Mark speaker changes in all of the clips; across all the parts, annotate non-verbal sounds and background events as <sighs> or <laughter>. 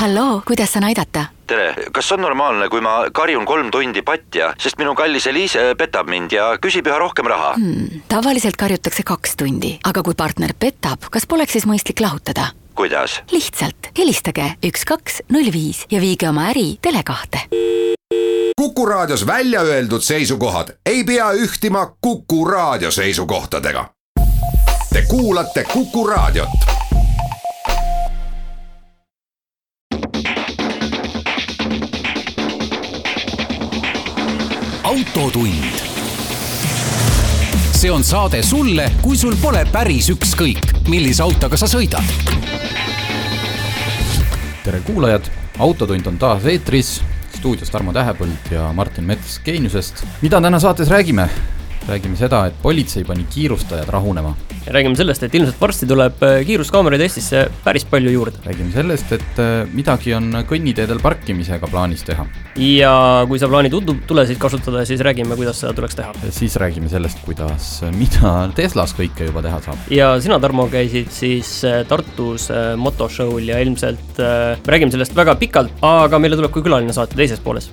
Speaker 1: halloo, kuidas saan aidata?
Speaker 2: tere, kas on normaalne, kui ma karjun kolm tundi patja, sest minu kallis Eliise petab mind ja küsib üha rohkem raha
Speaker 1: hmm,? tavaliselt karjutakse kaks tundi, aga kui partner petab, kas poleks siis mõistlik lahutada?
Speaker 2: kuidas?
Speaker 1: lihtsalt helistage üks, kaks, null viis ja viige oma äri Tele2-te.
Speaker 3: kuku raadios välja öeldud seisukohad ei pea ühtima Kuku raadio seisukohtadega. Te kuulate Kuku raadiot
Speaker 4: autotund. see on saade sulle, kui sul pole päris ükskõik, millise autoga sa sõidad.
Speaker 5: tere kuulajad, Autotund on taas eetris, stuudios Tarmo Tähepõld ja Martin Mets Geeniusest. mida täna saates räägime? Räägime seda, et politsei pani kiirustajad rahunema
Speaker 6: ja räägime sellest, et ilmselt varsti tuleb äh, kiiruskaameraid Eestisse päris palju juurde.
Speaker 5: räägime sellest, et äh, midagi on kõnniteedel parkimisega plaanis teha.
Speaker 6: ja kui sa plaanid tulesid kasutada, siis räägime, kuidas seda tuleks teha.
Speaker 5: siis räägime sellest, kuidas, mida Teslas kõike juba teha saab.
Speaker 6: ja sina, Tarmo, käisid siis äh, Tartus motoshow'l ja ilmselt räägime sellest väga pikalt, aga meile tuleb ka külaline saate teises pooles.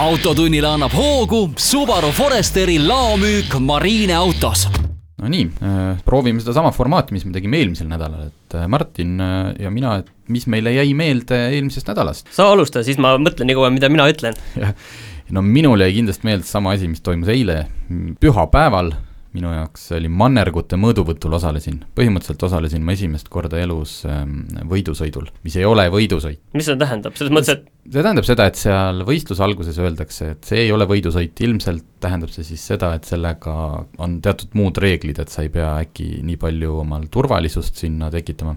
Speaker 4: autotunnile annab hoogu Subaru Foresteri laomüük Marine autos
Speaker 5: no nii, äh, proovime sedasama formaati, mis me tegime eelmisel nädalal, et äh, Martin äh, ja mina, et mis meile jäi meelde eelmisest nädalast.
Speaker 6: sa alusta, siis ma mõtlen nii kaua, mida mina ütlen. <laughs>
Speaker 5: no minul jäi kindlasti meelde sama asi, mis toimus eile pühapäeval minu jaoks oli mannergute mõõduvõtul osalesin, põhimõtteliselt osalesin ma esimest korda elus ähm, võidusõidul, mis ei ole võidusõit.
Speaker 6: mis see tähendab, selles mõttes, et
Speaker 5: see tähendab seda, et seal võistluse alguses öeldakse, et see ei ole võidusõit, ilmselt tähendab see siis seda, et sellega on teatud muud reeglid, et sa ei pea äkki nii palju omal turvalisust sinna tekitama.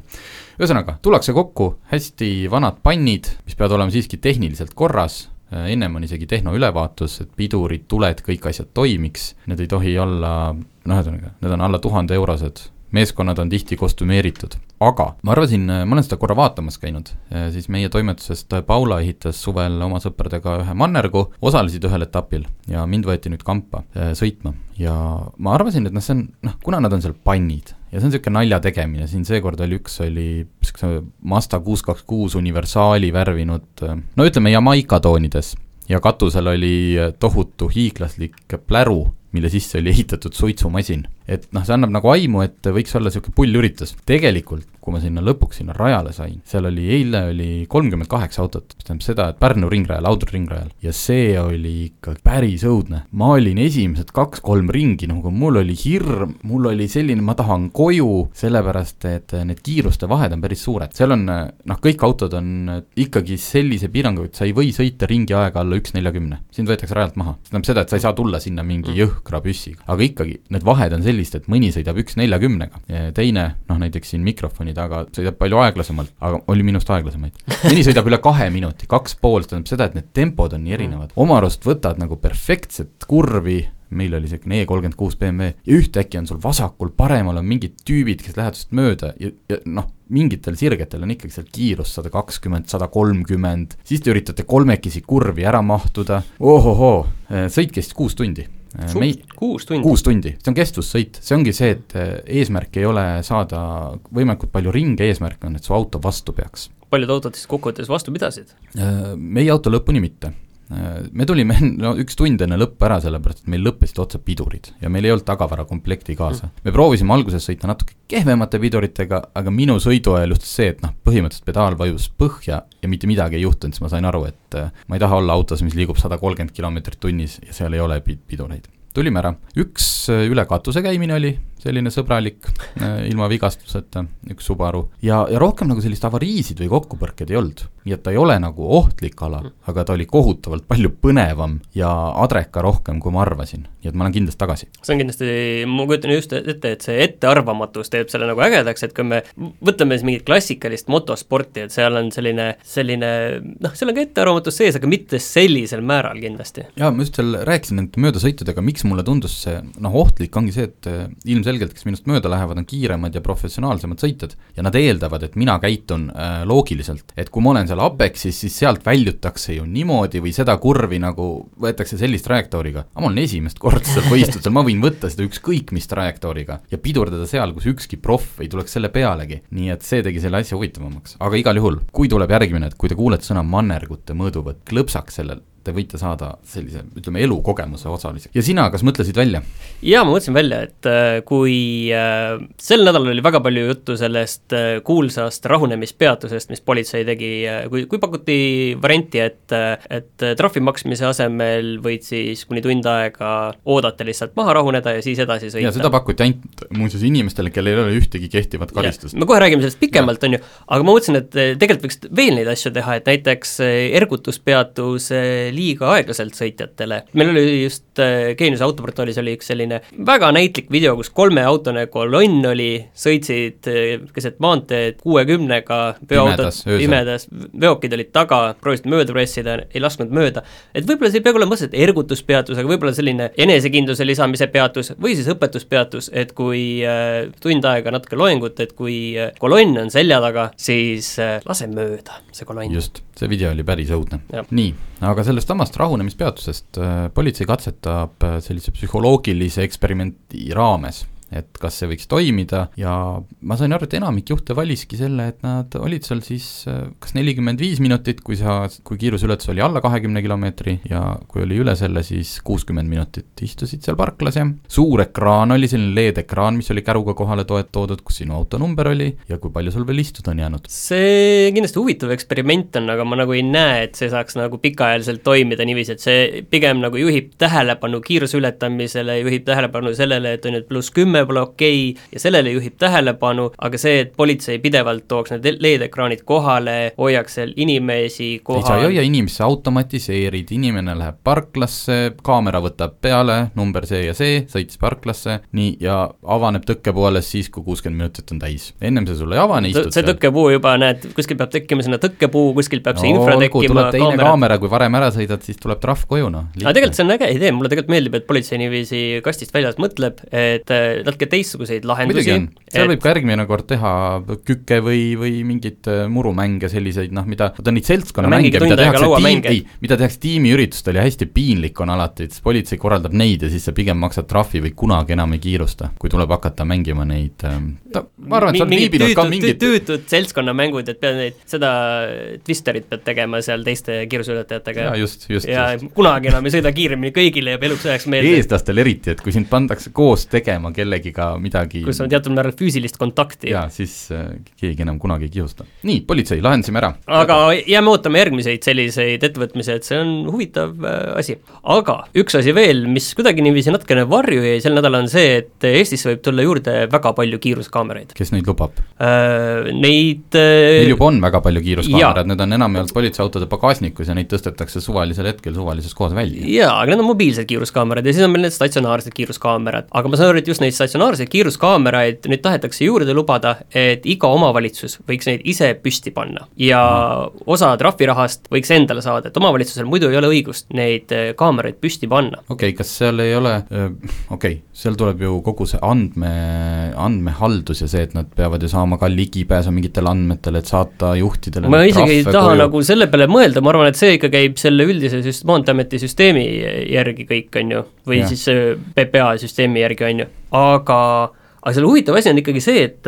Speaker 5: ühesõnaga, tullakse kokku, hästi vanad pannid, mis peavad olema siiski tehniliselt korras, ennem on isegi tehnoülevaatus, et pidurid, tuled, kõik asjad toimiks, need ei tohi olla, noh, ühesõnaga, need on alla tuhande eurosed, meeskonnad on tihti kostümeeritud. aga ma arvasin, ma olen seda korra vaatamas käinud, äh, siis meie toimetusest Paula ehitas suvel oma sõpradega ühe mannergu, osalesid ühel etapil ja mind võeti nüüd kampa äh, sõitma. Ja ma arvasin, et noh, see on, noh, kuna nad on seal pannid ja see on niisugune nalja tegemine, siin seekord oli üks, oli niisuguse Mazda kuus kaks kuus universaali värvinud no ütleme, Jamaica toonides. Ja katusel oli tohutu hiiglaslik pläru, mille sisse oli ehitatud suitsumasin et noh, see annab nagu aimu, et võiks olla niisugune pullüritus. tegelikult, kui ma sinna lõpuks sinna rajale sain, seal oli, eile oli kolmkümmend kaheksa autot, mis tähendab seda, et Pärnu ringrajal, Audru ringrajal, ja see oli ikka päris õudne. ma olin esimesed kaks-kolm ringi, nagu mul oli hirm, mul oli selline, ma tahan koju, sellepärast et need kiiruste vahed on päris suured, seal on noh, kõik autod on ikkagi sellise piiranguga, et sa ei või sõita ringi aega alla üks neljakümne. sind võetakse rajalt maha, see tähendab seda, et sa ei saa tulla sinna mingi mm. jõhkra püssiga, aga ikkagi, need vahed on sellised, sellist, et mõni sõidab üks neljakümnega, teine noh, näiteks siin mikrofoni taga sõidab palju aeglasemalt, aga oli minust aeglasemaid. mõni sõidab üle kahe minuti, kaks pool, tähendab seda, et need tempod on nii erinevad, oma arust võtad nagu perfektset kurvi, meil oli E kolmkümmend kuus BMW ja ühtäkki on sul vasakul, paremal on mingid tüübid, kes lähevad sinust mööda ja, ja noh, mingitel sirgetel on ikkagi seal kiirus sada kakskümmend, sada kolmkümmend, siis te üritate kolmekesi kurvi ära mahtuda, ohohoo, sõitke siis kuus tundi
Speaker 6: Äh, Suht, mei-, kuus tundi?
Speaker 5: kuus tundi, see on kestvussõit, see ongi see, et äh, eesmärk ei ole saada võimalikult palju ringe, eesmärk on, et su auto vastu peaks.
Speaker 6: paljud autod siis kokkuvõttes vastu pidasid?
Speaker 5: Äh, meie auto lõpuni mitte me tulime <laughs> no üks tund enne lõppu ära, sellepärast et meil lõppesid otsa pidurid ja meil ei olnud tagavarakomplekti kaasa. me proovisime alguses sõita natuke kehvemate piduritega, aga minu sõidu ajal juhtus see, et noh, põhimõtteliselt pedaal vajus põhja ja mitte midagi ei juhtunud, siis ma sain aru, et ma ei taha olla autos, mis liigub sada kolmkümmend kilomeetrit tunnis ja seal ei ole pidureid tulime ära, üks üle katuse käimine oli, selline sõbralik, äh, ilma vigastuseta, üks Subaru. ja, ja rohkem nagu sellist avariisid või kokkupõrkeid ei olnud. Nii et ta ei ole nagu ohtlik ala, aga ta oli kohutavalt palju põnevam ja adreka rohkem, kui ma arvasin. nii et ma olen kindlasti tagasi.
Speaker 6: see on kindlasti, ma kujutan just ette, et see ettearvamatus teeb selle nagu ägedaks, et kui me võtame siis mingit klassikalist motosporti, et seal on selline, selline noh, seal on ka ettearvamatus sees, aga mitte sellisel määral kindlasti.
Speaker 5: jaa, ma just seal rääkisin nende möödasõitudega, miks mulle tundus see noh, ohtlik ongi see, et ilmselgelt ilmselgelt, kes minust mööda lähevad, on kiiremad ja professionaalsemad sõitjad ja nad eeldavad, et mina käitun äh, loogiliselt. et kui ma olen seal Apexis, siis sealt väljutakse ju niimoodi või seda kurvi nagu võetakse sellist trajektooriga. aga ma olen esimest korda seal võistlusel, ma võin võtta seda ükskõik mis trajektooriga ja pidurdada seal, kus ükski proff ei tuleks selle pealegi. nii et see tegi selle asja huvitavamaks. aga igal juhul, kui tuleb järgmine, et kui te kuulete sõna mannergute mõõduvõtt, klõpsaks sellel te võite saada sellise, ütleme, elukogemuse osaliseks. ja sina, kas mõtlesid välja?
Speaker 6: jaa, ma mõtlesin välja, et äh, kui äh, sel nädalal oli väga palju juttu sellest äh, kuulsast rahunemispeatusest, mis politsei tegi, kui, kui pakuti varianti, et, et trahvi maksmise asemel võid siis kuni tund aega oodata lihtsalt maha rahuneda ja siis edasi sõita.
Speaker 5: ja seda pakuti ainult muuseas inimestele, kellel ei ole ühtegi kehtivat karistust.
Speaker 6: me kohe räägime sellest pikemalt, on ju, aga ma mõtlesin, et tegelikult võiks veel neid asju teha, et näiteks ergutuspeatus liiga aeglaselt sõitjatele. meil oli just äh, Geeniuse autoportaalis oli üks selline väga näitlik video, kus kolmeautone kolonn oli, sõitsid äh, keset maanteed kuuekümnega, veoautod pimedas, veokid olid taga, proovisid mööda pressida, ei lasknud mööda. et võib-olla see ei pea olema otseselt ergutuspeatus, aga võib-olla selline enesekindluse lisamise peatus või siis õpetuspeatus, et kui äh, tund aega natuke loengut, et kui kolonn on selja taga, siis lase mööda see kolonn.
Speaker 5: just, see video oli päris õudne. nii, aga sellest samast rahunemispeatusest äh, politsei katsetab äh, sellise psühholoogilise eksperimenti raames et kas see võiks toimida ja ma sain aru, et enamik juhte valiski selle, et nad olid seal siis äh, kas nelikümmend viis minutit, kui sa, kui kiiruseületus oli alla kahekümne kilomeetri ja kui oli üle selle, siis kuuskümmend minutit istusid seal parklas ja suur ekraan oli, selline LED-ekraan, mis oli käruga kohale toet-, toodud, kus sinu autonumber oli ja kui palju sul veel istuda on jäänud.
Speaker 6: see kindlasti huvitav eksperiment on, aga ma nagu ei näe, et see saaks nagu pikaajaliselt toimida niiviisi, et see pigem nagu juhib tähelepanu kiiruse ületamisele, juhib tähelepanu sellele, et on nüüd pluss kümme pole okei okay, ja sellele juhib tähelepanu, aga see, et politsei pidevalt tooks need LED-ekraanid kohale, hoiaks seal inimesi kohal
Speaker 5: ei, sa ei hoia inimesi, sa automatiseerid, inimene läheb parklasse, kaamera võtab peale, number see ja see, sõitis parklasse, nii, ja avaneb tõkkepuu alles siis, kui kuuskümmend minutit on täis. ennem see sul ei avane, istud
Speaker 6: see tõkkepuu juba, näed, kuskil peab tekkima sinna tõkkepuu, kuskil peab no, see infra tekkima,
Speaker 5: tuleb teine kaamera, kaamera, kui varem ära sõidad, siis tuleb trahv koju, noh.
Speaker 6: aga tegelikult see on äge idee, mulle tegelikult meeldib, et politsei niiviisi kastist väljas mõtleb, et natuke teistsuguseid lahendusi.
Speaker 5: seal et... võib ka järgmine kord teha kükke või, või mingeid äh, murumänge, selliseid noh, mida, vaata neid seltskonnamänge, mida tehakse tiim, ei, mida tehakse tiimiüritustel ja hästi piinlik on alati, et politsei korraldab neid ja siis sa pigem maksad trahvi või kunagi enam ei kiirusta, kui tuleb hakata mängima neid ähm, ta, ma arvan, et sa oled viibinud ka mingid
Speaker 6: tüütud seltskonnamängud, et pead neid, seda twisterit pead tegema seal teiste kiiruseületajatega.
Speaker 5: jaa, just, just.
Speaker 6: ja just. kunagi enam ei sõida kiiremini, kõigile jääb eluks ajaks meelde.
Speaker 5: eestlastel eriti, et kui sind pandakse koos tegema kellegiga midagi
Speaker 6: kus on teatud määral füüsilist kontakti.
Speaker 5: jaa, siis äh, keegi enam kunagi ei kiusta. nii, politsei, lahendasime ära.
Speaker 6: aga jääme ootama järgmiseid selliseid ettevõtmisi, et see on huvitav äh, asi. aga üks asi veel, mis kuidagi niiviisi natukene varju jäi sel nädalal, on see, et Eestisse võib tulla juurde väga palju kiiruskaameraid.
Speaker 5: kes neid lubab
Speaker 6: äh,? Neid äh...
Speaker 5: Neil juba on väga palju kiiruskaamerad, need on enamjaolt politseiautode pagasnikus ja neid tõstetakse suvalisel hetkel suvalises kohas välja.
Speaker 6: jaa, aga need on mobiilsed kiiruskaamerad ja siis on meil need statsionaarsed kiiruskaamerad, aga ma saan aru, et just neid statsionaarseid kiiruskaameraid nüüd tahetakse juurde lubada, et iga omavalitsus võiks neid ise püsti panna ja osa trahvirahast võiks endale saada, et omavalitsusel muidu ei ole õigust neid äh, kaameraid püsti panna.
Speaker 5: okei okay,, kas seal ei ole, äh, okei okay,, seal tuleb ju kogu see andme, andmehaldus ja see, et nad peavad ju saama ka ligipääsu mingitele andmetele, et saata juhtidele
Speaker 6: ma isegi ei taha koju. nagu selle peale mõelda, ma arvan, et see ikka käib selle üldise süst-, Maanteeameti süsteemi järgi kõik, on ju, või ja. siis äh, PPA süsteemi järgi, on ju, aga aga selle huvitav asi on ikkagi see, et,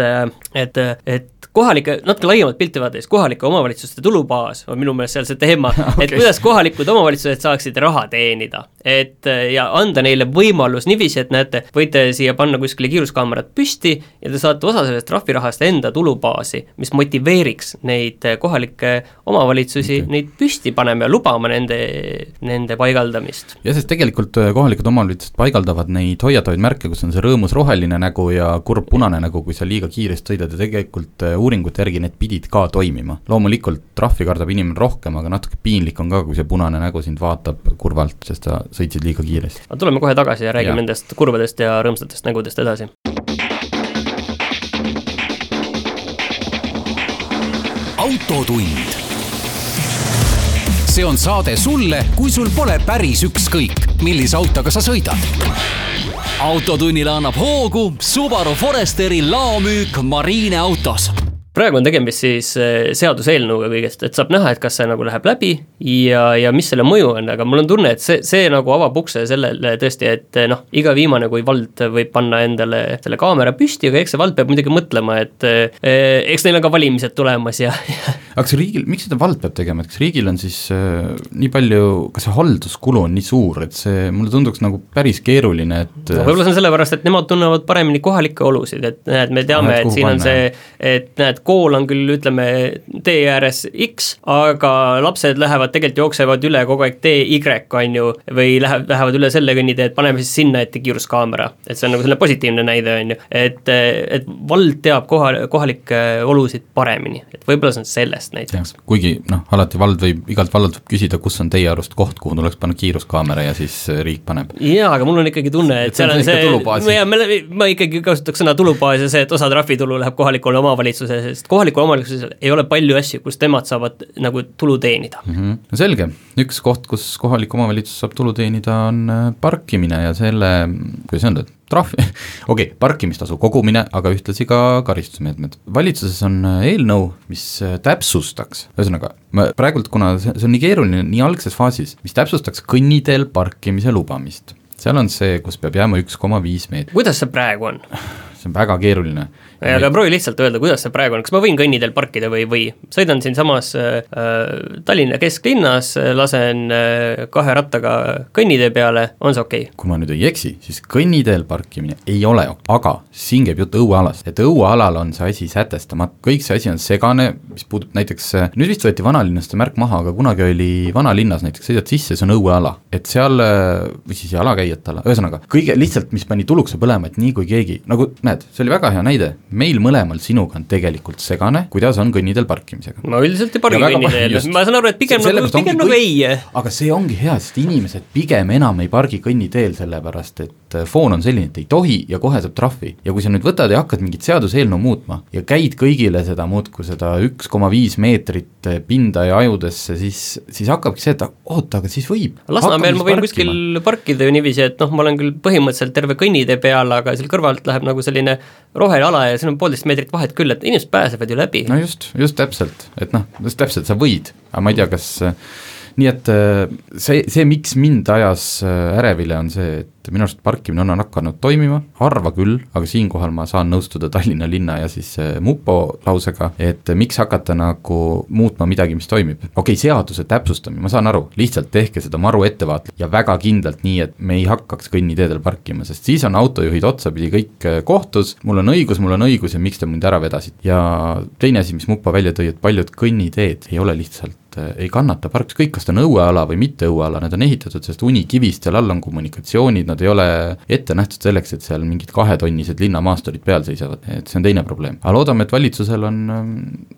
Speaker 6: et, et kohalike, natuke laiemat pilti vaadates, kohalike omavalitsuste tulubaas on minu meelest seal see teema okay., et <laughs> kuidas kohalikud omavalitsused saaksid raha teenida. Et ja anda neile võimalus niiviisi, et näete, võite siia panna kuskile kiiruskaamerad püsti ja te saate osa sellest trahvirahast enda tulubaasi, mis motiveeriks neid kohalikke omavalitsusi okay. neid püsti panema ja lubama nende, nende paigaldamist.
Speaker 5: jah, sest tegelikult äh, kohalikud omavalitsused paigaldavad neid hoiatavaid märke, kus on see rõõmus roheline nägu ja kurb punane nägu, kui sa liiga kiiresti sõidad ja tegelikult äh, uuringute järgi need pidid ka toimima. loomulikult trahvi kardab inimene rohkem, aga natuke piinlik on ka, kui see punane nägu sind vaatab kurvalt, sest sa sõitsid liiga kiiresti.
Speaker 6: aga tuleme kohe tagasi ja räägime nendest kurvadest ja rõõmsatest nägudest edasi.
Speaker 7: autotund. see on saade sulle, kui sul pole päris ükskõik, millise autoga sa sõidad
Speaker 4: autotunnile annab hoogu Subaru Foresteri laomüük Marine autos
Speaker 6: praegu on tegemist siis eh, seaduseelnõuga kõigest, et saab näha, et kas see nagu läheb läbi ja, ja mis selle mõju on, aga mul on tunne, et see, see nagu avab ukse sellele tõesti, et eh, noh, iga viimane, kui vald võib panna endale selle kaamera püsti, aga eks see vald peab muidugi mõtlema, et eh, eks neil on ka valimised tulemas ja, ja
Speaker 5: aga kas riigil, miks seda vald peab tegema, et kas riigil on siis äh, nii palju, kas see halduskulu on nii suur, et see mulle tunduks nagu päris keeruline, et
Speaker 6: no võib-olla see on sellepärast, et nemad tunnevad paremini kohalikke olusid, et näed, me teame et siin on see, et näed, kool on küll, ütleme, tee ääres X, aga lapsed lähevad, tegelikult jooksevad üle kogu aeg tee Y, on ju, või läheb, lähevad üle selle kõnnitee, et paneme siis sinna ette kiiruskaamera. et see on nagu selline positiivne näide, on ju, et, et vald teab koha, kohalikke olusid paremini, et võib-olla see on sellest näiteks.
Speaker 5: kuigi noh, alati vald võib, igalt vallalt võib küsida, kus on teie arust koht, kuhu tuleks panna kiiruskaamera ja siis riik paneb.
Speaker 6: jaa, aga mul on ikkagi tunne, et, seal on see, ma, ma ikkagi kasutaks sõna tulubaas ja see, et osa trahvitulu läheb kohalikule omavalitsusele, sest kohalikul omavalitsusel ei ole palju asju, kus nemad saavad nagu tulu teenida
Speaker 5: mm. -hmm. no selge, üks koht, kus kohalik omavalitsus saab tulu teenida, on äh, parkimine ja selle, kuidas öelda, trahvi, <laughs> okei okay,, parkimistasu kogumine, aga ühtlasi ka karistusmeetmed. valitsuses on äh, eelnõu, mis äh, täpsustaks, ühesõnaga, ma praegult, kuna see, see on nii keeruline, nii algses faasis, mis täpsustaks kõnniteel parkimise lubamist. seal on see, kus peab jääma üks koma viis meetrit.
Speaker 6: kuidas see praegu on? <sighs>
Speaker 5: see on väga keeruline
Speaker 6: aga proovi lihtsalt öelda, kuidas see praegu on, kas ma võin kõnniteel parkida või, või? Sõidan siinsamas äh, Tallinna kesklinnas, lasen äh, kahe rattaga kõnnitee peale, on see okei? Okay.?
Speaker 5: kui ma nüüd ei eksi, siis kõnniteel parkimine ei ole okei aga siin käib jutt õuealast, et õuealal on see asi sätestamata, kõik see asi on segane, mis puudutab näiteks, nüüd vist võeti vanalinnast see märk maha, aga kunagi oli vanalinnas näiteks, sõidad sisse, see on õueala, et seal, või siis jalakäijate ala, ühesõnaga, kõige lihtsalt, mis pani tulukse põlema, et nii kui keegi, nagu näed, see oli väga hea näide, meil mõlemal sinuga on tegelikult segane, kuidas on kõnniteel parkimisega.
Speaker 6: ma üldiselt ei pargi kõnniteel, ma saan aru, et pigem
Speaker 5: Se
Speaker 6: nagu, pigem nagu ei.
Speaker 5: aga see ongi hea, sest inimesed pigem enam ei pargi kõnniteel, sellepärast et äh, foon on selline, et ei tohi ja kohe saab trahvi. ja kui sa nüüd võtad ja hakkad mingit seaduseelnõu muutma ja käid kõigile seda muudkui seda üks koma viis meetrit pinda ja ajudesse, siis, siis hakkabki see, et oota, aga siis võib.
Speaker 6: Lasnamäel ma võin parkima. kuskil parkida ju niiviisi, et noh, ma olen küll põhimõtteliselt terve kõnnitee peal, aga seal kõrvalt läheb nagu selline roheala ja siin on poolteist meetrit vahet küll, et inimesed pääsevad ju läbi.
Speaker 5: no just, just täpselt, et noh, just täpselt, sa võid, aga ma ei tea, kas nii et see, see, miks mind ajas ärevile, on see, et minu arust parkimine on hakanud toimima, harva küll, aga siinkohal ma saan nõustuda Tallinna linna ja siis eh, mupo lausega, et miks hakata nagu muutma midagi, mis toimib. okei okay,, seaduse täpsustamine, ma saan aru, lihtsalt tehke seda maru ettevaatlikult ja väga kindlalt nii, et me ei hakkaks kõnniteedel parkima, sest siis on autojuhid otsapidi kõik kohtus, mul on õigus, mul on õigus ja miks te mind ära vedasite. ja teine asi, mis mupo välja tõi, et paljud kõnniteed ei ole lihtsalt eh, ei kannata park, ükskõik, kas ta on õueala või mitte õueala, need on ehitatud sellest unikivist, seal all on kommunikatsioonid, nad ei ole ette nähtud selleks, et seal mingid kahetonnised linnamaasturid peal seisavad, et see on teine probleem. aga loodame, et valitsusel on ähm,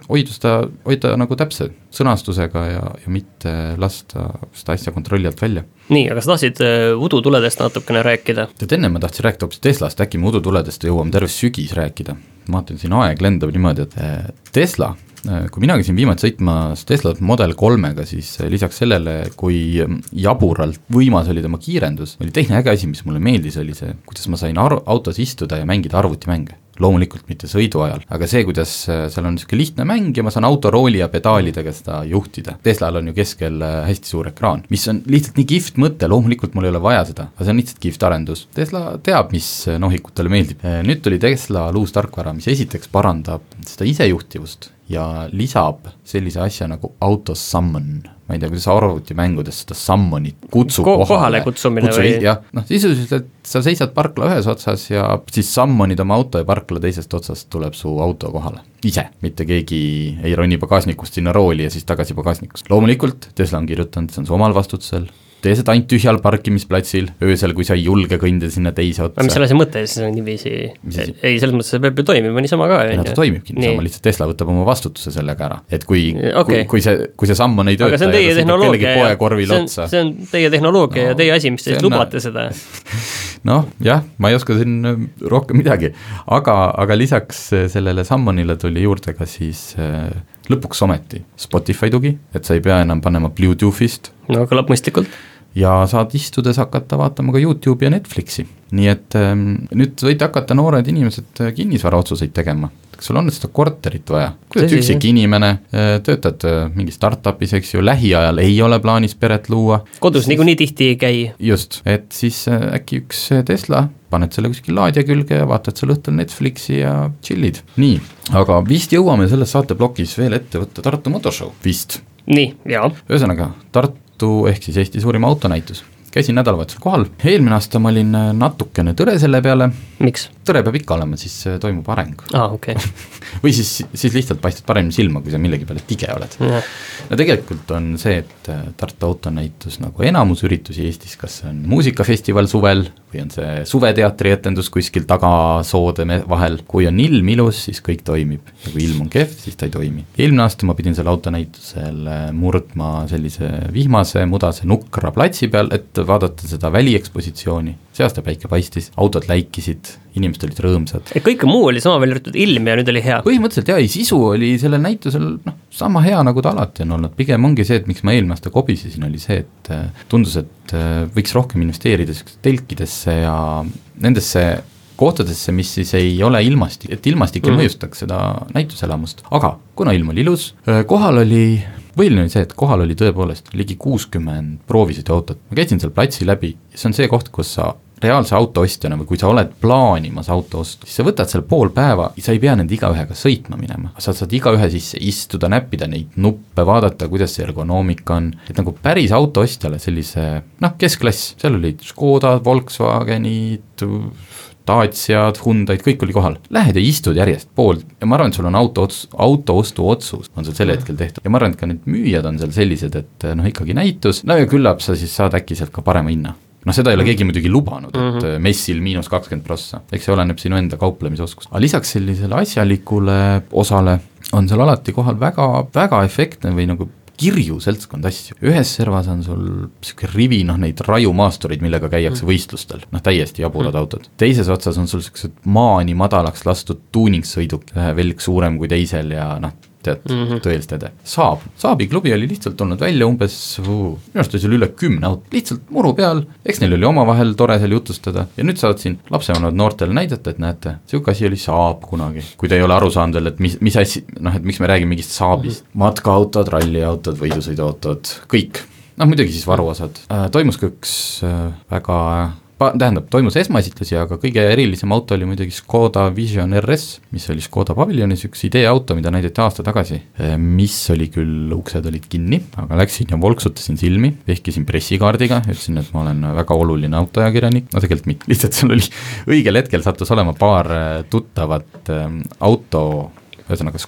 Speaker 5: hoida seda, hoida nagu täpse sõnastusega ja, ja mitte lasta seda asja kontrolli alt välja.
Speaker 6: nii, aga sa tahtsid äh, udutuledest natukene rääkida?
Speaker 5: tead, enne ma tahtsin rääkida hoopis Teslast, äkki me udutuledest jõuame terve sügis rääkida. ma vaatan, siin aeg lendab niimoodi, et äh, Tesla kui mina käisin viimati sõitmas Tesla Model kolmega, siis äh, lisaks sellele, kui jaburalt võimas oli tema kiirendus, oli teine äge asi, mis mulle meeldis, oli see, kuidas ma sain ar-, autos istuda ja mängida arvutimänge loomulikult mitte sõidu ajal, aga see, kuidas äh, seal on niisugune lihtne mäng ja ma saan autorooli ja pedaalidega seda juhtida. Teslal on ju keskel hästi suur ekraan, mis on lihtsalt nii kihvt mõte, loomulikult mul ei ole vaja seda, aga see on lihtsalt kihvt arendus. Tesla teab, mis nohikutele meeldib. nüüd tuli Teslal uus tarkvara, mis esiteks parandab seda isejuhtivust ja lisab sellise asja nagu auto summon. ma ei tea, kuidas arvutimängudes seda summon'it kutsub
Speaker 6: Ko kohale, kohale kutsumine kutsu, või?
Speaker 5: jah, noh sisuliselt sa seisad parkla ühes otsas ja siis summon'id oma auto ja parkla teisest otsast tuleb su auto kohale. ise, mitte keegi ei roni pagasnikust sinna rooli ja siis tagasi pagasnikust. loomulikult Tesla on kirjutanud, see on su omal vastutusel tee seda ainult tühjal parkimisplatsil, öösel, kui sa ei julge kõndida sinna teise otsa.
Speaker 6: mis selle asja mõte siis on niiviisi, ei, selles mõttes see peab ju toimima niisama ka,
Speaker 5: on ju. ta toimibki niisama, lihtsalt Tesla võtab oma vastutuse sellega ära, et kui okay., kui, kui see, kui see samm on ei tööta
Speaker 6: aga see on teie tehnoloogia ja
Speaker 5: see on,
Speaker 6: see on teie tehnoloogia no, ja teie asi, mis te siis lubate seda <laughs>
Speaker 5: noh, jah, ma ei oska siin äh, rohkem midagi, aga, aga lisaks äh, sellele Sammonile tuli juurde ka siis äh, lõpuks ometi Spotify tugi, et sa ei pea enam panema Bluetoothist.
Speaker 6: no kõlab mõistlikult
Speaker 5: ja saad istudes hakata vaatama ka Youtube'i ja Netflixi. nii et ähm, nüüd võite hakata, noored inimesed, kinnisvaraotsuseid tegema kas sul on seda korterit vaja, kui oled üksik inimene, töötad mingi startup'is, eks ju, lähiajal ei ole plaanis peret luua.
Speaker 6: kodus niikuinii tihti ei käi.
Speaker 5: just, et siis äkki üks Tesla, paned selle kuskil laadija külge ja vaatad seal õhtul Netflixi ja chill'id. nii, aga vist jõuame selles saateplokis veel ette võtta Tartu Motorshow, vist.
Speaker 6: nii, jaa.
Speaker 5: ühesõnaga, Tartu ehk siis Eesti suurim autonäitus käisin nädalavahetusel kohal, eelmine aasta ma olin natukene tõre selle peale.
Speaker 6: miks?
Speaker 5: tõre peab ikka olema, siis äh, toimub areng.
Speaker 6: aa, okei okay. <laughs>
Speaker 5: või siis, siis lihtsalt paistad paremini silma, kui sa millegi peale tige oled. no tegelikult on see, et äh, Tartu autonäitus nagu enamus üritusi Eestis, kas see on muusikafestival suvel või on see suveteatri etendus kuskil tagasoode vahel, kui on ilm ilus, siis kõik toimib ja kui ilm on kehv, siis ta ei toimi. eelmine aasta ma pidin seal autonäitusel äh, murdma sellise vihmase mudase nukra platsi peal, et vaadata seda väliekspositsiooni, see aasta päike paistis, autod läikisid, inimesed olid rõõmsad.
Speaker 6: et kõike muu oli sama, välja arvatud ilm ja nüüd oli hea?
Speaker 5: põhimõtteliselt jaa, ei sisu oli sellel näitusel noh, sama hea, nagu ta alati on olnud, pigem ongi see, et miks ma eelmine aasta kobisesin, oli see, et äh, tundus, et äh, võiks rohkem investeerida niisugustesse telkidesse ja nendesse kohtadesse, mis siis ei ole ilmastik, et ilmastik ei mm. mõjustaks seda näituselamust, aga kuna ilm oli ilus, äh, kohal oli põhiline oli see, et kohal oli tõepoolest ligi kuuskümmend proovisõiduautot, ma käisin seal platsi läbi, see on see koht, kus sa reaalse auto ostjana või kui sa oled plaanimas auto ostu, siis sa võtad seal pool päeva, sa ei pea nende igaühega sõitma minema, sa saad igaühe sisse istuda, näppida neid nuppe, vaadata, kuidas see ergonoomika on, et nagu päris auto ostjale sellise noh, keskklass, seal olid Škoda, Volkswagenid, Daciad, Hyundai'd, kõik oli kohal. Lähed ja istud järjest pool ja ma arvan, et sul on auto ots-, auto ostu otsus on sul sel hetkel tehtud ja ma arvan, et ka need müüjad on seal sellised, et noh, ikkagi näitus, no ja küllap sa siis saad äkki sealt ka parema hinna noh, seda ei ole keegi muidugi lubanud, et mm -hmm. messil miinus kakskümmend prossa, eks see oleneb sinu enda kauplemisoskust. aga lisaks sellisele asjalikule osale on seal alati kohal väga, väga efektne või nagu kirju seltskond asju, ühes servas on sul niisugune rivi noh, neid raiumaastureid, millega käiakse mm. võistlustel, noh täiesti jaburad mm. autod. teises otsas on sul niisugused maani madalaks lastud tuuningsõiduk, ühe velk suurem kui teisel ja noh, tead mm -hmm. tõeliselt äge. Saab, Saabi klubi oli lihtsalt tulnud välja umbes minu arust oli seal üle kümne autot, lihtsalt muru peal, eks neil oli omavahel tore seal jutustada ja nüüd saavad siin lapsevanemad noortele näidata, et näete, niisugune asi oli Saab kunagi. kui te ei ole aru saanud veel, et mis, mis asi, noh et miks me räägime mingist Saabist mm, -hmm. matkaautod, ralliautod, võidusõiduautod, kõik noh, muidugi siis varuosad äh,, toimus ka üks äh, väga tähendab, toimus esmaesitlusi, aga kõige erilisem auto oli muidugi Škoda Vision RS, mis oli Škoda paviljonis üks ideeauto, mida näidati aasta tagasi, eh, mis oli küll, uksed olid kinni, aga läksin ja volksutasin silmi, vehkisin pressikaardiga, ütlesin, et ma olen väga oluline autoajakirjanik, no tegelikult mitte, <laughs> lihtsalt seal oli õigel hetkel sattus olema paar eh, tuttavat ähm, auto ühesõnaga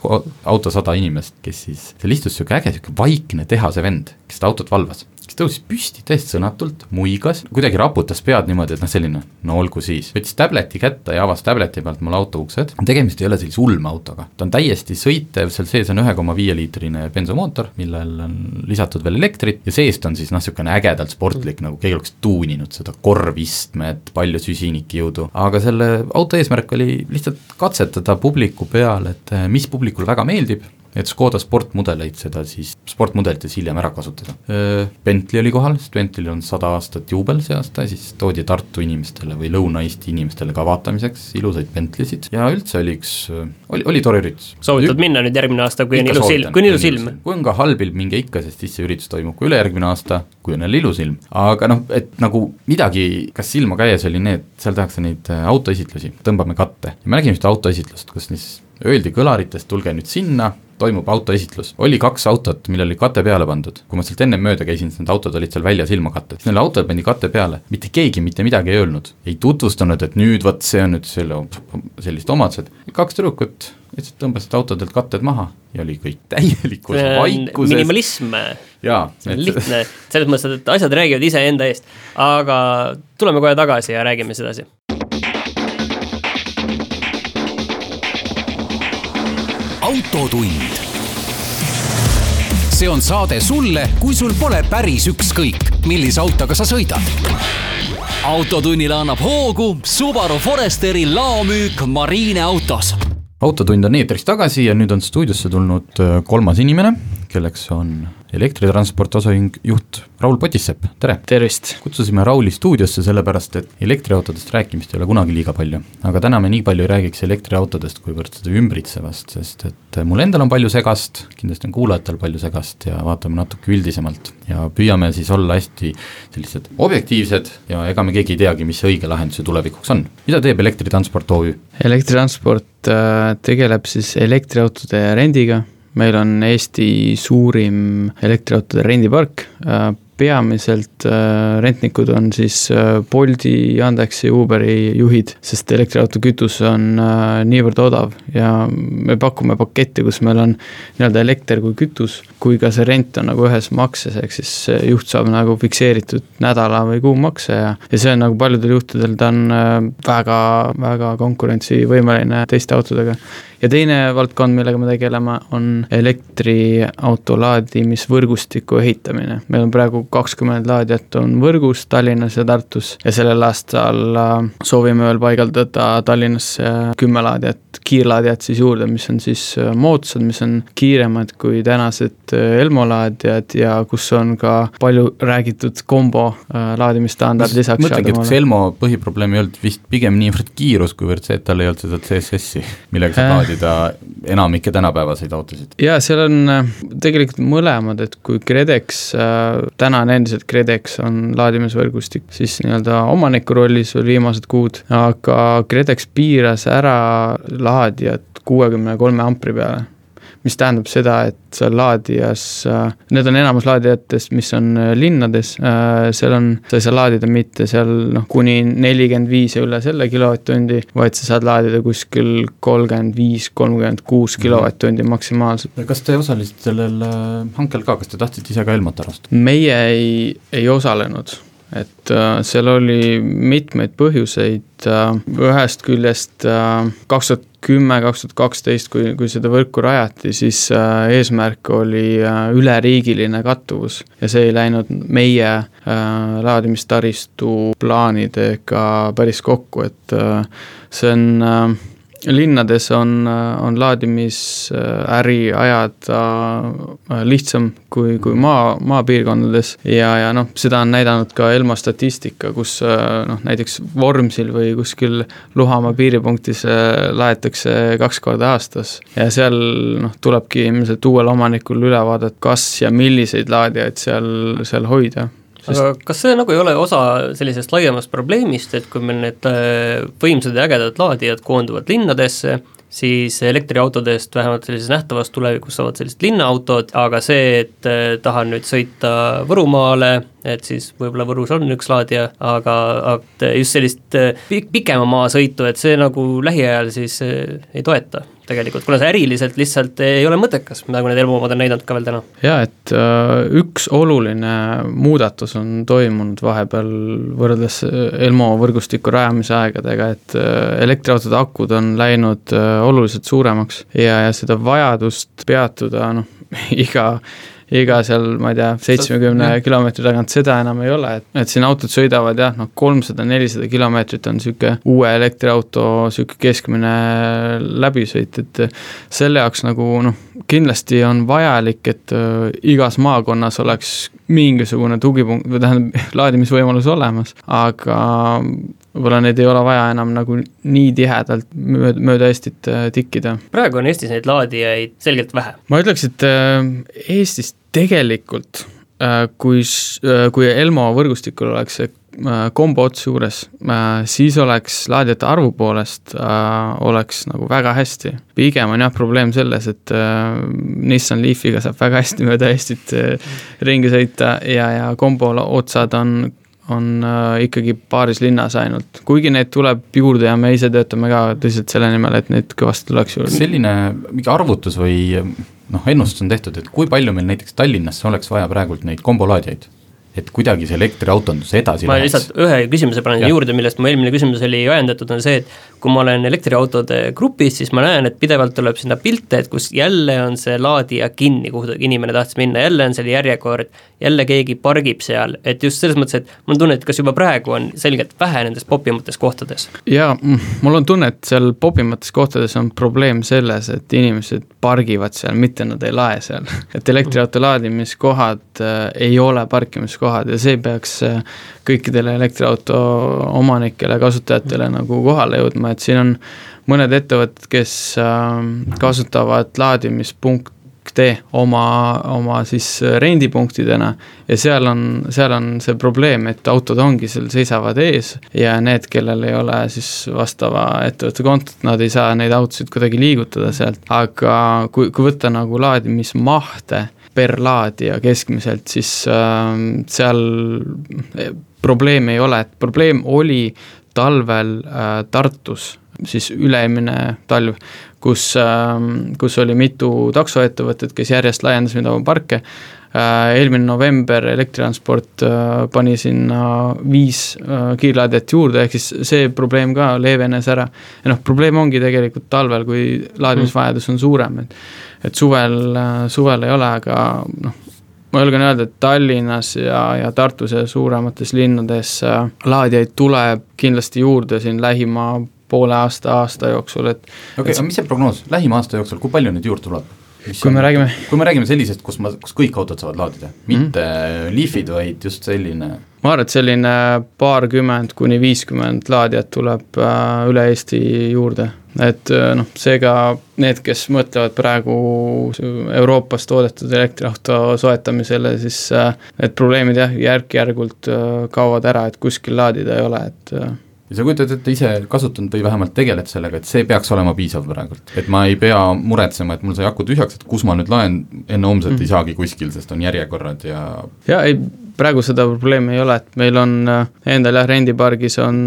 Speaker 5: autosada inimest, kes siis, seal istus niisugune äge, niisugune vaikne tehase vend, kes seda autot valvas kes tõusis püsti täiesti sõnatult, muigas, kuidagi raputas pead niimoodi, et noh, selline no olgu siis, võttis tableti kätte ja avas tableti pealt mul auto uksed, tegemist ei ole sellise ulmeautoga, ta on täiesti sõitev, seal sees on ühe koma viie liitrine bensomootor, millel on lisatud veel elektrit ja seest on siis noh, niisugune ägedalt sportlik, nagu keegi oleks tuuninud seda, korvistmed, palju süsinikjõudu, aga selle auto eesmärk oli lihtsalt katsetada publiku peal, et eh, mis publikule väga meeldib, et Škoda sportmudeleid seda siis, sportmudelites hiljem ära kasutada. Bentley oli kohal, sest Bentley'l on sada aastat juubel see aasta, siis toodi Tartu inimestele või Lõuna-Eesti inimestele ka vaatamiseks ilusaid Bentleysid ja üldse oli üks, oli, oli tore üritus.
Speaker 6: soovitad Ük... minna nüüd järgmine aasta, kui on ilus ilm, kui on ilus ilm?
Speaker 5: kui on ka halb ilm, minge ikka, sest siis see üritus toimub ka ülejärgmine aasta, kui on jälle ilus ilm. aga noh, et nagu midagi, kas silma käies oli need, seal tehakse neid äh, autoesitlusi, tõmbame katte. ja ma nägin ühte autoesitlust, kus siis öeldi kõlaritest, tulge nüüd sinna, toimub autoesitlus. oli kaks autot, millel oli kate peale pandud. kui ma sealt ennem mööda käisin, siis need autod olid seal väljas ilma katteta. siis neile autole pandi kate peale, mitte keegi mitte midagi ei öelnud. ei tutvustanud, et nüüd vot see on nüüd selle, sellised omadused. kaks tüdrukut lihtsalt tõmbasid autodelt katted maha ja oli kõik täielikus vaikuses.
Speaker 6: minimalism.
Speaker 5: jaa.
Speaker 6: lihtne, selles mõttes, et asjad räägivad iseenda eest. aga tuleme kohe tagasi ja räägime siis edasi
Speaker 7: autotund. See on saade sulle, kui sul pole päris ükskõik, millise autoga sa sõidad.
Speaker 4: autotunnile annab hoogu Subaru Foresteri laomüük Marine autos
Speaker 5: autotund on eetris tagasi ja nüüd on stuudiosse tulnud äh, kolmas inimene, kelleks on elektritransport osaühing juht Raul Potissepp, tere!
Speaker 8: tervist!
Speaker 5: kutsusime Rauli stuudiosse sellepärast, et elektriautodest rääkimist ei ole kunagi liiga palju. aga täna me nii palju ei räägiks elektriautodest, kuivõrd seda ümbritsevast, sest et mul endal on palju segast, kindlasti on kuulajatel palju segast ja vaatame natuke üldisemalt. ja püüame siis olla hästi sellised objektiivsed ja ega me keegi ei teagi, mis õige lahendus ju tulevikuks on. mida teeb Elektritransport OÜ?
Speaker 8: elektritransport äh, tegeleb siis elektriautode rendiga, meil on Eesti suurim elektriautode rendipark, äh, peamiselt äh, rentnikud on siis Bolti, Yandexi, Uberi juhid, sest elektriauto kütus on niivõrd odav ja me pakume paketti, kus meil on nii-öelda elekter kui kütus, kui ka see rent on nagu ühes makses, ehk siis juht saab nagu fikseeritud nädala või kuu makse ja ja see on nagu paljudel juhtudel, ta on väga, väga konkurentsivõimeline teiste autodega ja teine valdkond, millega me tegeleme, on elektriauto laadimisvõrgustiku ehitamine. meil on praegu kakskümmend laadijat on võrgus Tallinnas ja Tartus ja sellel aastal äh, soovime veel paigaldada Tallinnasse kümme laadijat, kiirlaadijat siis juurde, mis on siis äh, moodsad, mis on kiiremad kui tänased äh, Elmo laadijad ja kus on ka palju räägitud kombo laadimisstandard lisaks.
Speaker 5: mõtlengi, et kas Elmo põhiprobleem ei olnud vist pigem niivõrd kiirus, kuivõrd see, et tal ei olnud seda CSS-i, millega saab laadida enamikke tänapäevaseid autosid?
Speaker 8: jaa, seal on tegelikult mõlemad, et kui KredEx, äh, täna on endiselt KredEx, on laadimisvõrgustik, siis nii-öelda omaniku rollis veel viimased kuud, aga KredEx piiras ära laadijad kuuekümne kolme ampri peale mis tähendab seda, et seal laadijas, äh, need on enamus laadijatest, mis on äh, linnades, äh, seal on, sa ei saa laadida mitte seal noh, kuni nelikümmend viis ja üle selle kilovatt-tundi, vaid sa saad laadida kuskil kolmkümmend viis, kolmkümmend kuus mhm. kilovatt-tundi maksimaalselt.
Speaker 5: kas te osalesite sellel hankel ka, kas te tahtsite ise ka Elmot ära osta?
Speaker 8: meie ei, ei osalenud et seal oli mitmeid põhjuseid, ühest küljest kaks tuhat kümme, kaks tuhat kaksteist, kui, kui seda võrku rajati, siis äh, eesmärk oli äh, üleriigiline kattuvus. Ja see ei läinud meie äh, laadimistaristu plaanidega päris kokku, et see on linnades on, on laadimisäri ajada äh, lihtsam kui, kui maa, maapiirkondades ja, ja noh, seda on näidanud ka Elma statistika, kus äh, noh, näiteks Vormsil või kuskil Luhamaa piiripunktis äh, laetakse kaks korda aastas. Ja seal noh, tulebki ilmselt uuel omanikul üle vaadata, kas ja milliseid laadijaid seal, seal hoida
Speaker 6: Sest... aga kas see nagu ei ole osa sellisest laiemast probleemist, et kui meil need äh, võimsad ja ägedad laadijad koonduvad linnadesse, siis elektriautodest vähemalt sellises nähtavas tulevikus saavad sellised linnaautod, aga see, et äh, tahan nüüd sõita Võrumaale, et siis võib-olla Võrus on üks laadija, aga, aga just sellist äh, pikema maasõitu, et see nagu lähiajal siis ei toeta tegelikult, kuna see äriliselt lihtsalt ei ole mõttekas, nagu need elumomad on näidanud ka veel täna.
Speaker 8: jaa, et äh, üks oluline muudatus on toimunud vahepeal võrreldes äh, Elmo võrgustiku rajamise aegadega, et äh, elektriautode akud on läinud oluliselt suuremaks ja, ja seda vajadust peatuda noh, <laughs> iga iga seal, ma ei tea, seitsmekümne kilomeetri tagant, seda enam ei ole, et, et siin autod sõidavad jah, noh kolmsada, nelisada kilomeetrit on niisugune uue elektriauto niisugune keskmine läbisõit, et selle jaoks nagu noh, kindlasti on vajalik, et äh, igas maakonnas oleks mingisugune tugipunkt või tähendab, <laughs> laadimisvõimalus olemas, aga võib-olla neid ei ole vaja enam nagu nii tihedalt mööda, mööda Eestit äh, tikkida.
Speaker 6: praegu on Eestis neid laadijaid selgelt vähe.
Speaker 8: ma ütleks, et äh, Eestis tegelikult äh, kui, kui Elmo võrgustikul oleks see kombo ots juures, siis oleks laadijate arvu poolest oleks nagu väga hästi. pigem on jah probleem selles, et Nissan Leafiga saab väga hästi mööda Eestit ringi sõita ja, ja kombo otsad on on äh, ikkagi paaris linnas ainult, kuigi neid tuleb juurde ja me ise töötame ka tõsiselt selle nimel, et neid kõvasti tuleks juurde.
Speaker 5: selline mingi arvutus või noh, ennustus on tehtud, et kui palju meil näiteks Tallinnasse oleks vaja praegult neid kombolaadijaid? Et kuidagi see elektriautondus edasi
Speaker 6: ma
Speaker 5: läheks.
Speaker 6: lihtsalt ühe küsimuse panen
Speaker 5: Jah.
Speaker 6: juurde, millest mu eelmine küsimus oli ajendatud, on see, et kui ma olen elektriautode grupis, siis ma näen, et pidevalt tuleb sinna pilte, et kus jälle on see laadija kinni, kuhu inimene tahtis minna, jälle on seal järjekord, jälle keegi pargib seal, et just selles mõttes, et mul on tunne, et kas juba praegu on selgelt vähe nendes popimates kohtades.
Speaker 8: jaa, mul on tunne, et seal popimates kohtades on probleem selles, et inimesed pargivad seal, mitte nad ei lae seal. <laughs> et elektriauto laadimiskohad äh, ei ole parkimiskohad ja see peaks äh, kõikidele elektriauto omanikele, kasutajatele nagu kohale jõudma, et siin on mõned ettevõtted, kes äh, kasutavad laadimispunkte oma, oma siis rendipunktidena ja seal on, seal on see probleem, et autod ongi seal, seisavad ees ja need, kellel ei ole siis vastava ettevõtte kontot, nad ei saa neid autosid kuidagi liigutada sealt, aga kui, kui võtta nagu laadimismahte per laadija keskmiselt, siis äh, seal eh, probleemi ei ole, et probleem oli talvel äh, Tartus, siis üle-eelmine talv, kus äh,, kus oli mitu taksoettevõtet, kes järjest laiendasid oma parke äh,, eelmine november Elektritransport äh, pani sinna viis äh, kiirlaadijat juurde, ehk siis see probleem ka leevenes ära. ja noh, probleem ongi tegelikult talvel, kui laadimisvajadus on suurem, et et suvel, suvel ei ole, aga noh, ma julgen öelda, et Tallinnas ja, ja Tartus ja suuremates linnades äh, laadijaid tuleb kindlasti juurde siin lähima poole aasta, aasta jooksul, et
Speaker 5: okei okay,, aga mis see prognoos lähima aasta jooksul, kui palju neid juurde tuleb?
Speaker 8: Kui me räägime
Speaker 5: kui me räägime sellisest, kus ma, kus kõik autod saavad laadida, mitte mm -hmm. Leafid, vaid just selline
Speaker 8: ma arvan, et selline paarkümmend kuni viiskümmend laadijat tuleb äh, üle Eesti juurde, et äh, noh, seega need, kes mõtlevad praegu Euroopas toodetud elektriauto soetamisele, siis äh, need probleemid jah, järk-järgult äh, kaovad ära, et kuskil laadida ei ole, et äh,
Speaker 5: ja sa kujutad ette ise kasutanud või vähemalt tegeled sellega, et see peaks olema piisav praegult, et ma ei pea muretsema, et mul sai aku tühjaks, et kus ma nüüd laen enne homset mm. ei saagi kuskil, sest on järjekorrad ja
Speaker 8: jaa, ei, praegu seda probleemi ei ole, et meil on äh, endal jah, rendipargis on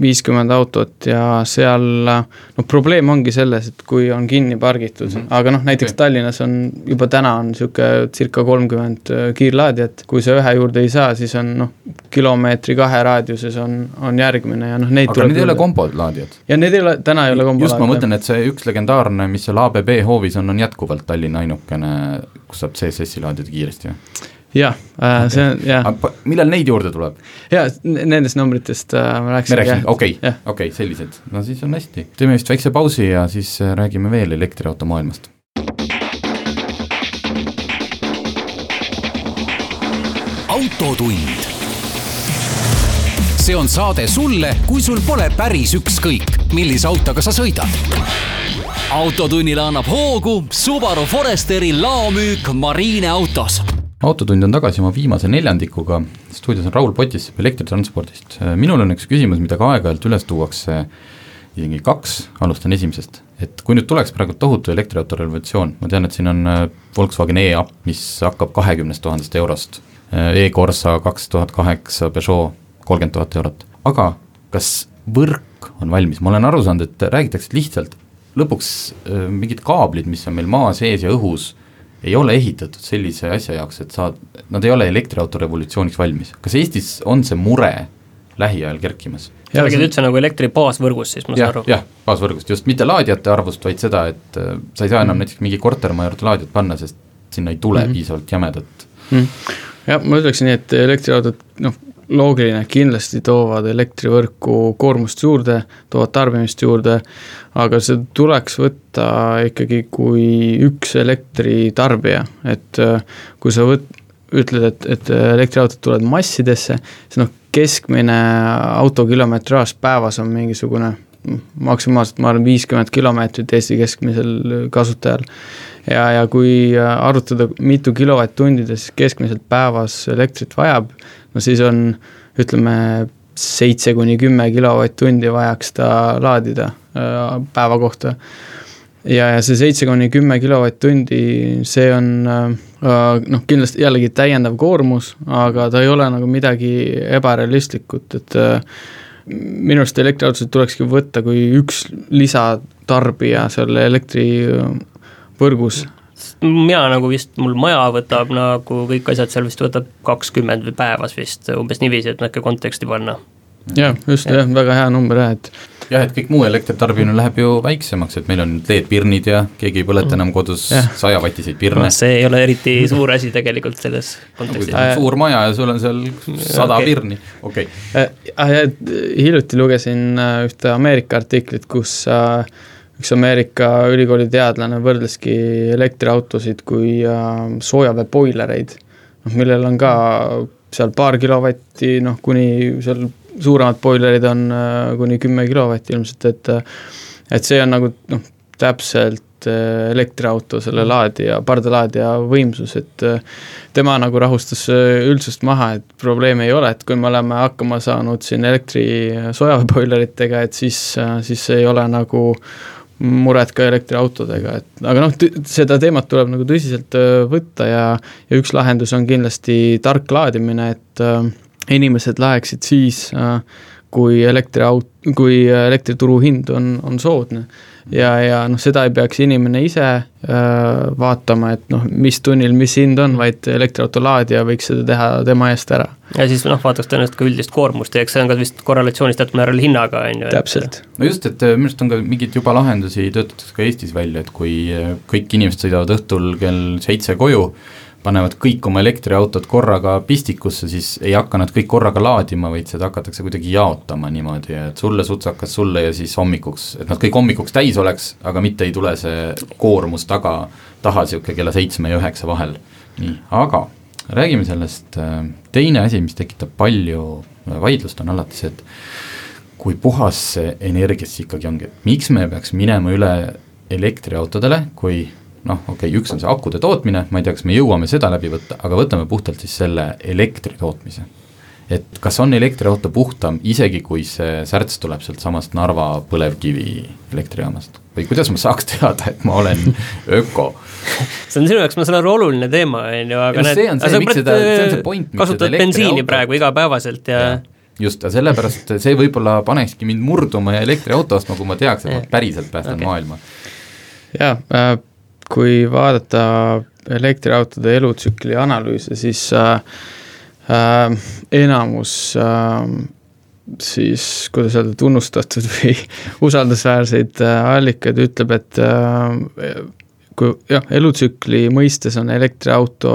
Speaker 8: viiskümmend autot ja seal noh, probleem ongi selles, et kui on kinni pargitud mm, -hmm. aga noh, näiteks okay. Tallinnas on juba täna on niisugune circa kolmkümmend kiirlaadijat, kui sa ühe juurde ei saa, siis on noh, kilomeetri kahe raadiuses on, on järgmine ja noh, neid
Speaker 5: aga need ei ole kombolaadijad?
Speaker 8: ja need ei ole, täna ei ole kombolaadijad.
Speaker 5: just, ma mõtlen, et see üks legendaarne, mis seal ABB hoovis on, on jätkuvalt Tallinna ainukene, kus saab CSS-i laadida kiiresti või?
Speaker 8: jah äh, okay., see on jah.
Speaker 5: millal neid juurde tuleb?
Speaker 8: jaa, nendest numbritest äh, ma rääkisin.
Speaker 5: me rääkisime, okei, okei, sellised, no siis on hästi. teeme vist väikse pausi ja siis räägime veel elektriauto maailmast.
Speaker 7: autotund. See on saade sulle, kui sul pole päris ükskõik, millise autoga sa sõidad.
Speaker 4: autotunnile annab hoogu Subaru Foresteri laomüük Marine autos.
Speaker 5: autotund on tagasi oma viimase neljandikuga, stuudios on Raul Potisepp elektritranspordist. minul on üks küsimus, mida ka aeg-ajalt üles tuuakse, isegi kaks, alustan esimesest. et kui nüüd tuleks praegu tohutu elektriauto revolutsioon, ma tean, et siin on Volkswagen e-up, mis hakkab kahekümnest tuhandest eurost, e-Corsa kaks tuhat kaheksa, Peugeot kolmkümmend tuhat eurot, aga kas võrk on valmis, ma olen aru saanud, et räägitakse lihtsalt lõpuks mingid kaablid, mis on meil maa sees ja õhus, ei ole ehitatud sellise asja jaoks, et saad, nad ei ole elektriauto revolutsiooniks valmis. kas Eestis on see mure lähiajal kerkimas?
Speaker 6: sa räägid üldse nagu elektri baasvõrgust, siis ma saan aru?
Speaker 5: jah, baasvõrgust, just mitte laadijate arvust, vaid seda, et äh, sa ei saa enam mm. näiteks mingi kortermaja juurde laadijat panna, sest sinna ei tule mm. piisavalt jämedat
Speaker 8: mm.. jah, ma ütleksin nii, et elektriautod noh, loogiline, kindlasti toovad elektrivõrku koormust juurde, toovad tarbimist juurde, aga see tuleks võtta ikkagi kui üks elektritarbija, et äh, kui sa võt-, ütled, et, et elektriautod tulevad massidesse, siis noh, keskmine autokilometraaž päevas on mingisugune maksimaalselt ma arvan, viiskümmend kilomeetrit Eesti keskmisel kasutajal. Ja, ja kui arutada, mitu kilovatt-tundi ta siis keskmiselt päevas elektrit vajab, no siis on ütleme, seitse kuni kümme kilovatt-tundi vajaks ta laadida äh, päeva kohta. ja, ja see seitse kuni kümme kilovatt-tundi, see on äh, noh, kindlasti jällegi täiendav koormus, aga ta ei ole nagu midagi ebarealistlikut, et äh, minu arust elektriautosid tulekski võtta kui üks lisatarbija selle elektrivõrgus
Speaker 6: mina nagu vist, mul maja võtab nagu kõik asjad seal vist võtab kakskümmend päevas vist umbes niiviisi, et natuke konteksti panna.
Speaker 8: jah, just jah, väga hea number jah, et
Speaker 5: jah, et kõik muu elektritarbimine läheb ju väiksemaks, et meil on LED-pirnid ja keegi ei põleta enam kodus sajavatiseid pirne.
Speaker 6: see ei ole eriti suur asi tegelikult selles kontekstis.
Speaker 5: suur maja ja sul on seal sada okay. pirni, okei
Speaker 8: okay.. Äh, hiljuti lugesin äh, ühte Ameerika artiklit, kus äh, üks Ameerika ülikooli teadlane võrdleski elektriautosid kui soojaveeboilereid, noh millel on ka seal paar kilovatti, noh kuni seal suuremad boilerid on äh, kuni kümme kilovatti ilmselt, et et see on nagu noh, täpselt äh, elektriauto selle laadija, pardalaadija võimsus, et äh, tema nagu rahustas üldsust maha, et probleemi ei ole, et kui me oleme hakkama saanud siin elektri soojaveeboileritega, et siis, siis ei ole nagu muret ka elektriautodega, et aga noh, seda teemat tuleb nagu tõsiselt võtta ja ja üks lahendus on kindlasti tark laadimine, et äh, inimesed läheksid siis, äh, kui elektriaut-, kui elektrituru hind on, on soodne. Ja, ja noh, seda ei peaks inimene ise äh, vaatama, et noh, mis tunnil mis hind on, vaid elektriauto laadija võiks seda teha tema eest ära.
Speaker 6: ja siis noh, vaataks tõenäoliselt ka üldist koormust ja eks see on ka vist korrelatsioonis teatud määral hinnaga, on ju.
Speaker 8: täpselt.
Speaker 5: no just, et minu arust on ka mingeid juba lahendusi töötatud ka Eestis välja, et kui kõik inimesed sõidavad õhtul kell seitse koju, panevad kõik oma elektriautod korraga pistikusse, siis ei hakka nad kõik korraga laadima, vaid seda hakatakse kuidagi jaotama niimoodi, et sulle sutsakas, sulle ja siis hommikuks, et nad kõik hommikuks täis oleks, aga mitte ei tule see koormus taga, taha niisugune kella seitsme ja üheksa vahel. nii, aga räägime sellest, äh, teine asi, mis tekitab palju vaidlust, on alati see, et kui puhas see energia siis ikkagi ongi, et miks me peaks minema üle elektriautodele, kui noh, okei okay,, üks on see akude tootmine, ma ei tea, kas me jõuame seda läbi võtta, aga võtame puhtalt siis selle elektri tootmise. et kas on elektriauto puhtam, isegi kui see särts tuleb sealt samast Narva põlevkivi elektrijaamast? või kuidas ma saaks teada, et ma olen <laughs> öko?
Speaker 6: see on sinu jaoks, ma saan aru, oluline teema, on ju, aga
Speaker 5: need, see on see, miks seda, see on see point,
Speaker 6: miks kasutad bensiini praegu igapäevaselt ja, ja
Speaker 5: just, ja sellepärast see võib-olla panekski mind murduma ja elektriauto ostma, kui ma teaks, et ma päriselt päästan okay. maailma.
Speaker 8: jaa äh,, kui vaadata elektriautode elutsükli analüüse, siis äh, äh, enamus äh, siis kuidas öelda, tunnustatud <laughs> või usaldusväärseid äh, allikaid ütleb, et äh, kui jah, elutsükli mõistes on elektriauto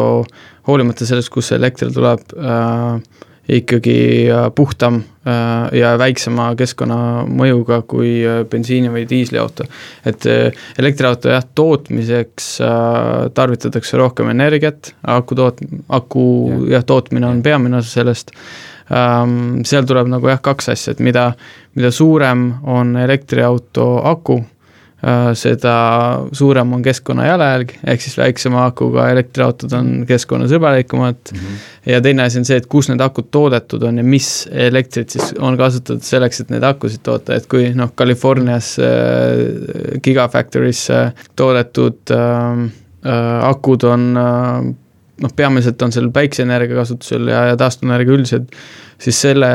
Speaker 8: hoolimata sellest, see elekter tuleb äh,, ikkagi äh, puhtam äh, ja väiksema keskkonnamõjuga kui äh, bensiini- või diisliauto. et elektriauto jah, tootmiseks tarvitatakse rohkem energiat, aku toot-, aku jah. ja, tootmine on peamine osa sellest, ähm, seal tuleb nagu jah, kaks asja, et mida, mida suurem on elektriauto aku, seda suurem on keskkonna jalajälg, ehk siis väiksema akuga elektriautod on keskkonnasõbralikumad mm. -hmm. ja teine asi on see, et kus need akud toodetud on ja mis elektrit siis on kasutatud selleks, et neid akusid toota, et kui noh, Californias äh, Gigafactory's äh, toodetud äh, äh, akud on äh, noh, peamiselt on seal päikseenergia kasutusel ja, ja taastuvenergia üldiselt, siis selle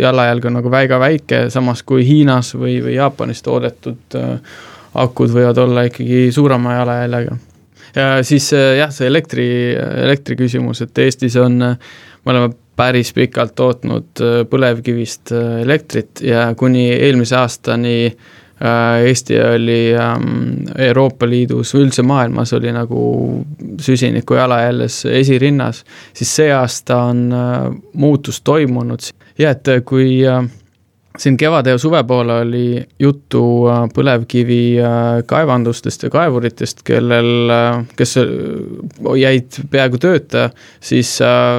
Speaker 8: jalajälg on nagu väga väike, samas kui Hiinas või, või Jaapanis toodetud äh, akud võivad olla ikkagi suurema jalajäljega. ja siis äh, jah, see elektri, elektri küsimus, et Eestis on, me oleme päris pikalt tootnud äh, põlevkivist äh, elektrit ja kuni eelmise aastani Eesti oli ähm, Euroopa Liidus üldse maailmas oli nagu süsiniku jalajäljes esirinnas, siis see aasta on muutus toimunud ja et kui siin kevade ja suve poole oli juttu äh, põlevkivi äh, kaevandustest ja kaevuritest, kellel, äh, kes jäid peaaegu tööta, siis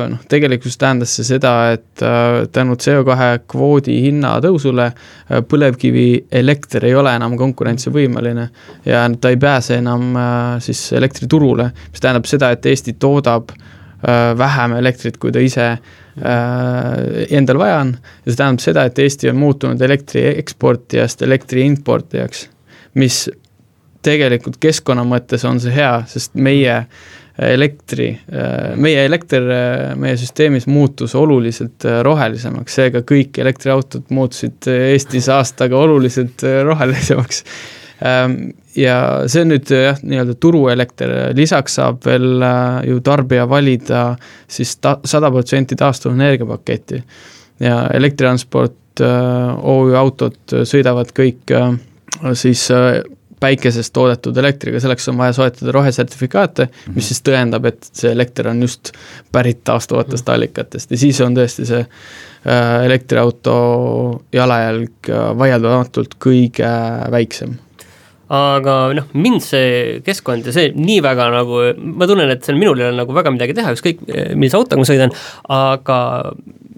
Speaker 8: noh, tegelikkuses tähendas see seda, et tänu CO2 kvoodi hinna tõusule põlevkivielekter ei ole enam konkurentsivõimeline ja ta ei pääse enam siis elektriturule, mis tähendab seda, et Eesti toodab vähem elektrit, kui ta ise Äh, endal vaja on. Ja see tähendab seda, et Eesti on muutunud elektri eksportijast elektri importijaks, mis tegelikult keskkonna mõttes on see hea, sest meie elektri, äh, meie elekter äh, meie süsteemis muutus oluliselt rohelisemaks, seega kõik elektriautod muutusid Eestis aastaga oluliselt rohelisemaks ja see on nüüd jah, nii-öelda turuelekter, lisaks saab veel äh, ju tarbija valida siis ta-, sada protsenti taastuvenergia paketti. ja elektritransport, äh, OÜ autod sõidavad kõik äh, siis päikesest toodetud elektriga, selleks on vaja soetada rohesertifikaate, mis mhm. siis tõendab, et see elekter on just pärit taastuvatest mhm. allikatest ja siis on tõesti see elektriauto jalajälg vaieldamatult kõige väiksem
Speaker 6: aga noh, mind see keskkond ja see nii väga nagu, ma tunnen, et seal minul ei ole nagu väga midagi teha, ükskõik millise autoga ma sõidan, aga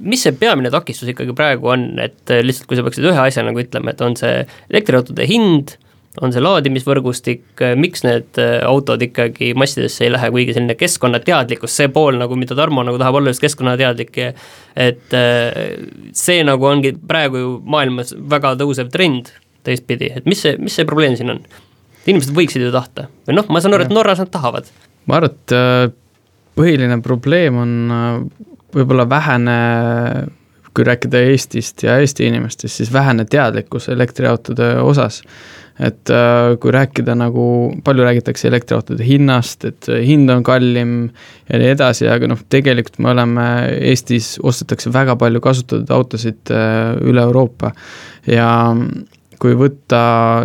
Speaker 6: mis see peamine takistus ikkagi praegu on, et lihtsalt kui sa peaksid ühe asja nagu ütlema, et on see elektriautode hind, on see laadimisvõrgustik, miks need autod ikkagi massidesse ei lähe, kuigi selline keskkonnateadlikkus, see pool nagu, mida Tarmo nagu tahab olla just keskkonnateadlik, et see nagu ongi praegu ju maailmas väga tõusev trend, teistpidi, et mis see, mis see probleem siin on? inimesed võiksid ju tahta või noh, ma saan aru, et Norras nad tahavad.
Speaker 8: ma arvan, et äh, põhiline probleem on äh, võib-olla vähene, kui rääkida Eestist ja Eesti inimestest, siis vähene teadlikkus elektriautode osas. et äh, kui rääkida nagu, palju räägitakse elektriautode hinnast, et hind on kallim ja nii edasi, aga noh, tegelikult me oleme, Eestis ostetakse väga palju kasutatud autosid üle Euroopa ja kui võtta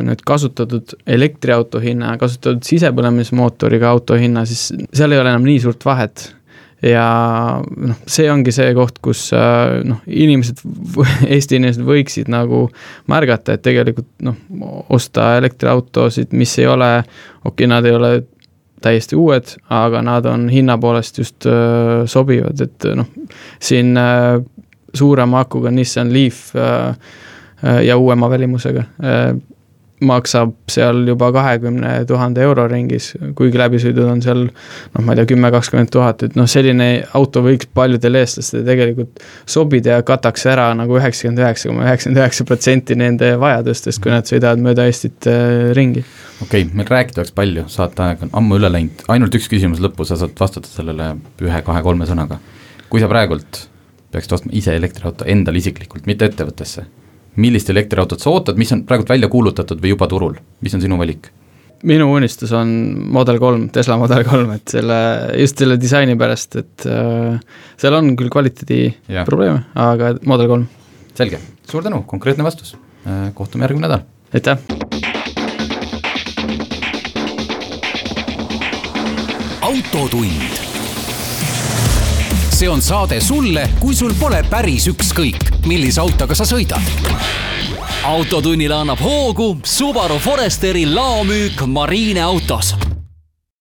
Speaker 8: nüüd kasutatud elektriauto hinna kasutatud sisepõlemismootoriga auto hinna, siis seal ei ole enam nii suurt vahet. ja noh, see ongi see koht, kus äh, noh, inimesed, <laughs> Eesti inimesed võiksid nagu märgata, et tegelikult noh, osta elektriautosid, mis ei ole, okei okay,, nad ei ole täiesti uued, aga nad on hinna poolest just äh, sobivad, et noh, siin äh, suurema akuga Nissan Leaf Äh, ja uuema välimusega. Äh, maksab seal juba kahekümne tuhande euro ringis, kuigi läbisõidud on seal noh, ma ei tea, kümme, kakskümmend tuhat, et noh, selline auto võiks paljudele eestlastele tegelikult sobida ja kataks ära nagu üheksakümmend üheksa koma üheksakümmend üheksa protsenti nende vajadustest, kui nad sõidavad mööda Eestit äh, ringi.
Speaker 5: okei okay,, meil rääkida oleks palju, saateaeg on ammu üle läinud, ainult üks küsimus lõppu, sa saad vastata sellele ühe-kahe-kolme sõnaga. kui sa praegult peaksid ostma ise elektriauto endale isiklikult, mitte ettevõttesse millist elektriautot sa ootad, mis on praegult välja kuulutatud või juba turul, mis on sinu valik?
Speaker 8: minu unistus on Model kolm, Tesla Model kolm, et selle, just selle disaini pärast, et äh, seal on küll kvaliteedi probleeme, aga Model kolm.
Speaker 5: selge, suur tänu, konkreetne vastus äh,, kohtume järgmine nädal.
Speaker 8: aitäh!
Speaker 7: autotund see on saade sulle, kui sul pole päris ükskõik, millise autoga sa sõidad.
Speaker 4: autotunnile annab hoogu Subaru Foresteri laomüük Marine autos